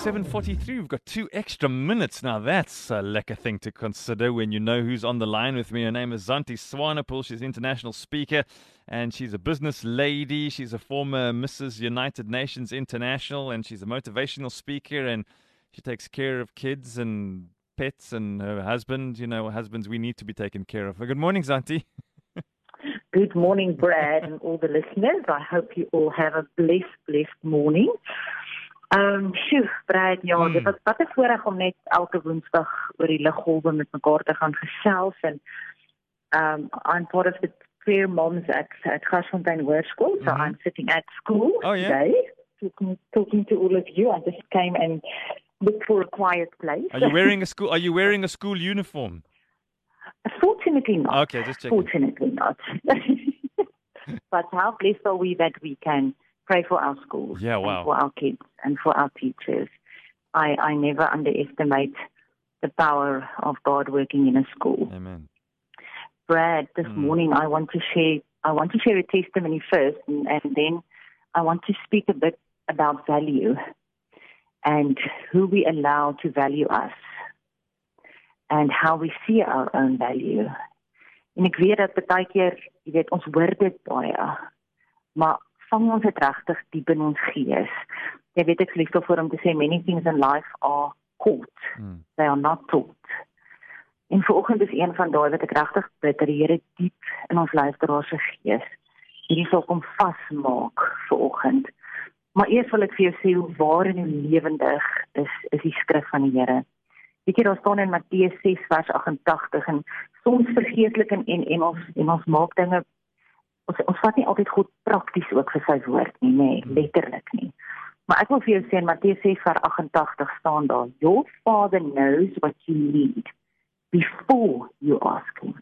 It's 7:43. We've got two extra minutes now. That's a lekker thing to consider when you know who's on the line with me. Her name is Zanti Swanepoel. She's an international speaker and she's a business lady. She's a former Mrs. United Nations International and she's a motivational speaker and she takes care of kids and pets and her husband. You know, husbands we need to be taken care of. Good morning, Zanti. Good morning, Brad, and all the listeners. I hope you all have a blessed, blessed morning. Ehm, um, sjoe, Brad, ja, Hmm. dit was 'n voorreg om net elke Woensdag oor die liggolwe met mekaar te gaan gesels en um I'm part of the queer moms at at Grasfontein Hoërskool, so Mhm. I'm sitting at school Oh, yeah? today talking, talking to all of you. I just came and looked for a quiet place. Are you wearing a school are you wearing a school uniform? Fortunately not. Okay, just checking. Fortunately not. but how blessed are we that we can pray for our schools, Yeah, wow. for our kids, and for our teachers. I, I never underestimate the power of God working in a school. Amen. Brad, this Mm. morning I want to share I want to share a testimony first, and, and then I want to speak a bit about value and who we allow to value us and how we see our own value. En ek weet dat baie keer, jy weet, ons hoor dit baie, maar vang ons dit regtig diep in ons gees. Jy weet ek lief daarvoor om te sê many things in life are caught, Mm. they are not taught. En vanoggend is een van daai wat ek regtig bid dat die Here diep in ons luisteraars se gees hierdie sal kom vasmaak vanoggend. Maar eers wil ek vir jou sê hoe waar en hoe lewendig is is die skrif van die Here. Weet jy daar staan in Matteus 6 vers 88 en soms vergeetlik in en en ons en ons maak dinge ons ons vat nie altyd God prakties ook vir sy woord nie, nê, nee, letterlik nie. Maar ek wil vir jou sê in Matteus 6 vers 88 staan daar: Your father knows what you need before you ask him.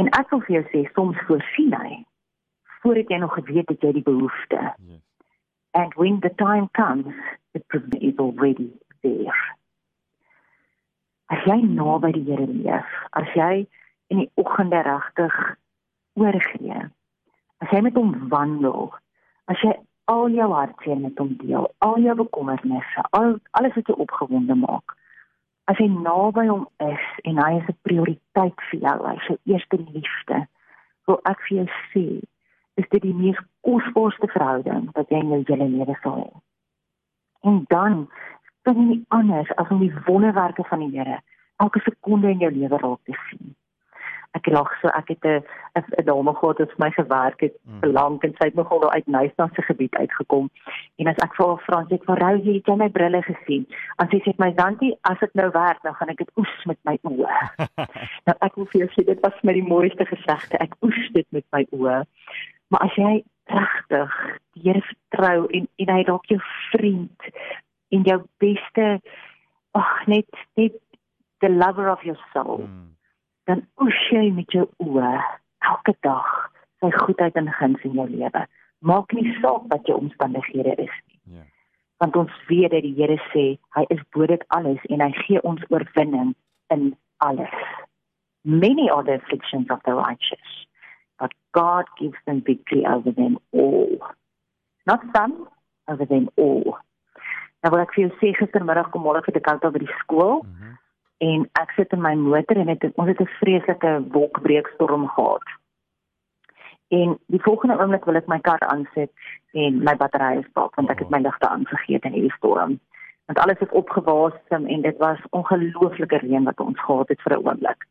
En ek wil vir jou sê soms voorsien hy voordat jy nog geweet het jy die behoefte. Yes. And when the time comes, the provision is already there. As jy naby die Here leef, as jy in die oggende regtig oorgee, as jy met hom wandel, as jy al jou hartseer met hom deel, al jou bekommernisse, al alles wat jou opgewonde maak, as jy naby hom is en hy is 'n prioriteit vir jou, hy is jou eerste liefde, wil ek vir jou sê, is dit die mees kosbaarste verhouding wat jy in jou hele lewe sal hê. En dan kan jy nie anders as om die wonderwerke van die Here elke sekonde in jou lewe raak te sien. Ek lag so ek het 'n 'n dame gehad wat vir my gewerk het Mm. vir lank en sy het nogal uit Nuisdan se gebied uitgekom. En as ek vir haar vra, sê ek vir Rosie, het jy my brille gesien? En sy sê my Zantie, as dit nou werk, dan gaan ek dit oes met my oë. nou ek wil vir jou sê dit was my die mooiste gesegde. Ek oes dit met my oë. Maar as jy regtig die Here vertrou en en hy dalk jou vriend en jou beste ag net net the lover of your soul Mm. Dan oes jy met jou oë elke dag sy goedheid en guns in jou lewe. Maak nie saak wat jou omstandighede is nie, Yeah. want ons weet dat die Here sê hy is bo dit alles en hy gee ons oorwinning in alles. Many are the afflictions of the righteous, but God gives them victory over them all. Not some, over them all. Nou wil ek vir jou sê gistermiddag kom môre vir die koud by die skool Mhm. En ek sit in my motor en het, ons het 'n vreeslike wolkbreekstorm gehad. En die volgende oomblik wil ek my kar aansit en my battery stop want ek het my ligte aangegeet in hierdie storm. Want alles het opgewasem en dit was ongelooflike reën wat ons gehad het vir 'n oomblik.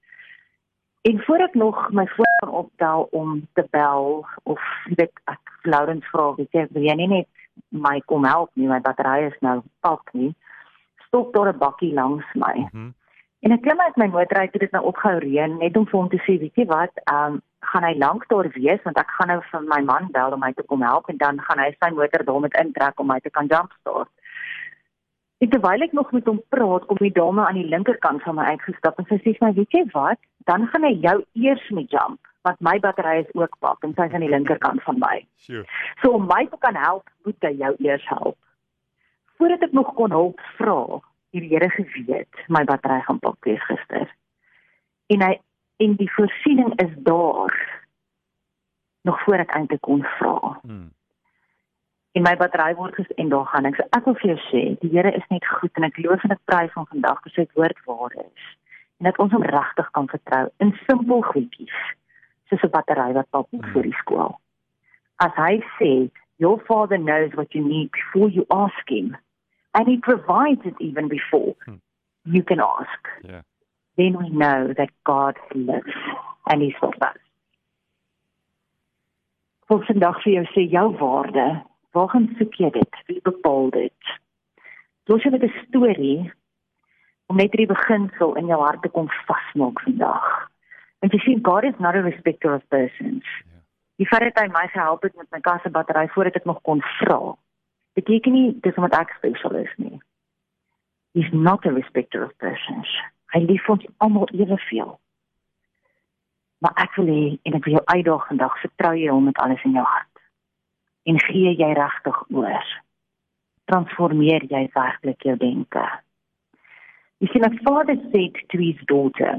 En voor ek nog my foon optel om te bel of weet ek Laurens vra, weet jy, wil jy nie net my kom help nie, my battery is nou pak nie. Stop daar 'n bakkie langs my. Mhm. En ek klim uit my motor uit toe dit nou ophou reën net om vir hom te sê, weet jy wat, ehm um, gaan hy lank daar wees want ek gaan nou vir my man bel om my te kom help en dan gaan hy sy motor daar met intrek om my te kan jumpstart. En terwyl ek nog met hom praat, kom die dame aan die linkerkant van my uitgestap en sy sê vir my, weet jy wat, dan gaan hy jou eers met jump want my battery is ook pak en sy's aan die linkerkant van my. Sure. So om my te kan help, moet hy jou eers help. Voordat ek nog kon hulp vra, die Here geweet my battery gaan pak wees gister. En hy en die voorsiening is daar nog voor ek eintlik kon vra. Hmm. En my battery word ges en daar gaan ek. So ek wil vir jou sê, die Here is net goed en ek loof en ek prys van vandag dat sy woord waar is. En dat ons hom regtig kan vertrou in simpel goedjies soos 'n battery wat pap hmm. vir die skool. As hy sê, your father knows what you need before you ask him and he provides it even before hmm. you can ask. Yeah. Then we know that God lives and he's with us. Vir vandag vir jou sê jou waarde, waar gaan soek jy dit? Wie bepaal dit? Los jy met 'n storie om net die beginsel in jou hart te kom vasmaak vandag. Want jy sien God is not a respecter of persons. Ja. Die feit dat hy my gehelp het met my kasse battery voordat ek nog kon vra, beteken nie dis omdat ek spesiaal is nie. He's not a respecter of persons. Hy lief ons almal eweveel maar ek wil hê en ek wil jou uitdaag vandag vertrou jy hom met alles in jou hart en gee jy regtig oor transformeer jy werklik jou denke you see my father said to his daughter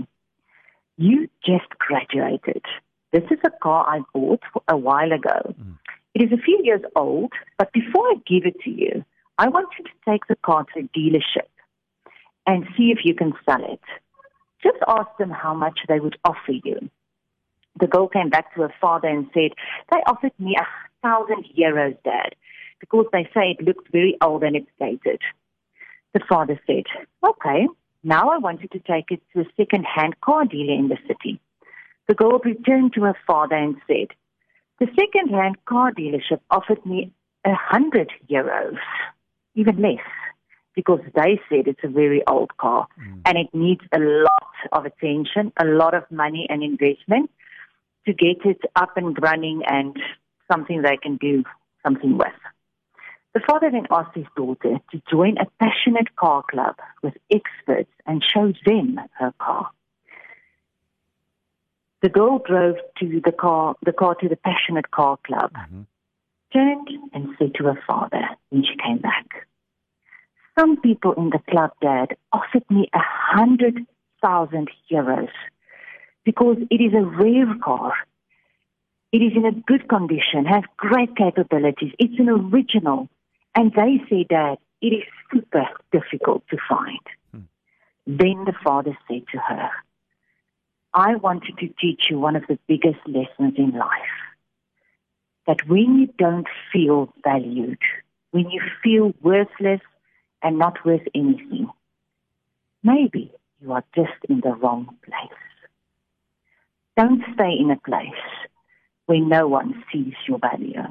you just graduated this is a car i bought a while ago mm. It is a few years old but before i give it to you i want you to take the car to a dealership and see if you can sell it just ask them how much they would offer you the girl came back to her father and said, They offered me a thousand euros, Dad, because they say it looks very old and it's dated. The father said, Okay, now I want you to take it to a second hand car dealer in the city. The girl returned to her father and said, The second hand car dealership offered me a hundred euros, even less, because they said it's a very old car mm. and it needs a lot of attention, a lot of money and investment to get it up and running and something they can do something with. The father then asked his daughter to join a passionate car club with experts and show them her car. The girl drove to the car, the car to the passionate car club, mm-hmm. turned and said to her father when she came back, "Some people in the club, Dad, offered me a hundred thousand euros because it is a rare car. It is in a good condition, has great capabilities. It's an original. And they say Dad, it is super difficult to find. Hmm. Then the father said to her, I wanted to teach you one of the biggest lessons in life. That when you don't feel valued, when you feel worthless and not worth anything, maybe you are just in the wrong place. Don't stay in a place where no one sees your value.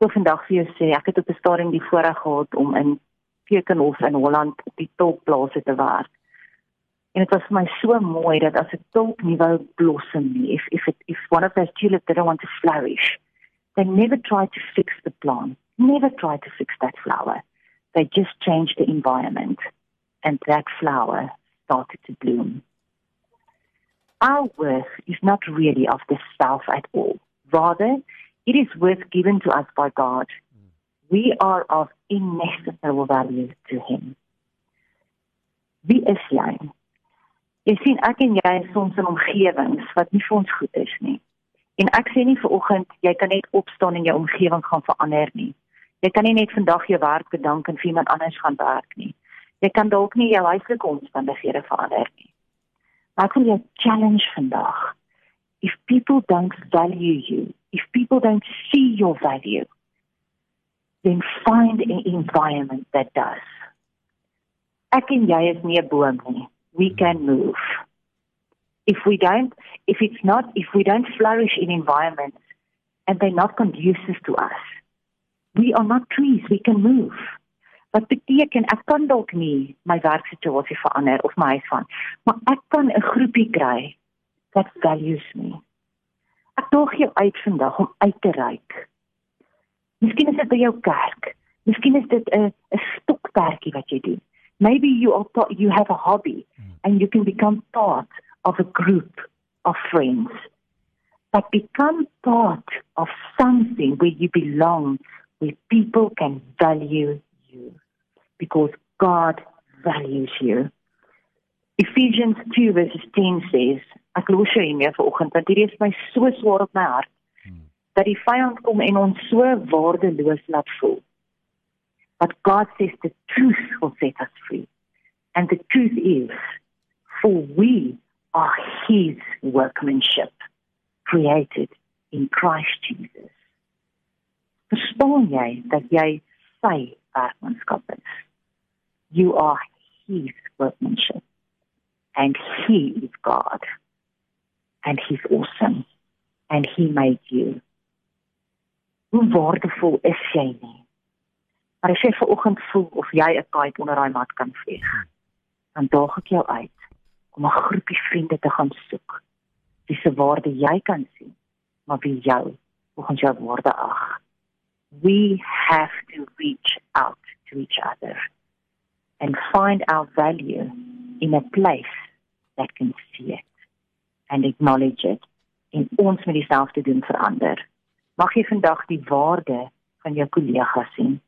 So vandag vir jou sê, ek het op 'n stadium die voorreg gehad om in Kekenhof in Holland op die tolkplase te werk. En dit was vir my so mooi dat as 'n tulp nie wou blossom nie, if if it, if one of those tulips didn't want to flourish, they never tried to fix the plant, never tried to fix that flower. They just changed the environment and that flower started to bloom our worth is not really of the self at all. Rather, it is worth given to us by God. We are of inestimable value to Him. Wie is jy? Jy sien ek en jy is soms in omgewings wat nie vir ons goed is nie. En ek sê nie vir oggend jy kan net opstaan en jou omgewing gaan verander nie. Jy kan nie net vandag jou werk bedank en vir iemand anders gaan werk nie. Jy kan dalk nie jou huislike omstandighede verander nie. Ek wil jou challenge vandag. If people don't value you, if people don't see your value, then find an environment that does. Ek en jy is nie 'n boom nie. We can move. If we don't if it's not if we don't flourish in environments and they're not conducive to us, we are not trees, we can move. wat beteken ek kan dalk nie my werksituasie verander of my huis van maar ek kan 'n groepie kry wat values me ek daag jou uit vandag om uit te reik miskien is dit by jou kerk miskien is dit 'n 'n stokperdjie wat jy doen maybe you are thought you have a hobby and you can become part of a group of friends but become part of something where you belong where people can value you. because God values you. Ephesians 2 verse 10 says, ek los jou hiermee vanoggend want hierdie is my so swaar op my hart hmm. dat die vyand kom en ons so waardeloos laat voel. But God says the truth will set us free. And the truth is for we are his workmanship created in Christ Jesus. Verstaan jy dat jy sy werkmanskap is? You are his workmanship and he is God and he's awesome and he made you. Hoe waardevol is jy nie? Maar as jy ver oggend voel of jy 'n kite onder daai mat kan vlieg, dan daag ek jou uit om 'n groepie vriende te gaan soek. Wie se waarde jy kan sien, maar wie jou volgens jou waarde ag. We have to reach out to each other and find our value in a place that can see it and acknowledge it en ons met dieselfde doen verander. Mag jy vandag die waarde van jou kollega sien.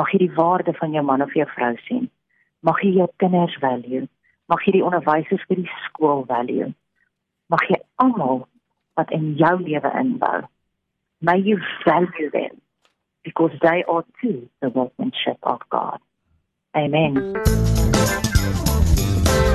Mag jy die waarde van jou man of jou vrou sien. Mag jy jou kinders value. Mag jy die onderwysers by die skool value. Mag jy almal wat in jou lewe inbou. May you value them because they are too the workmanship of God. Amen.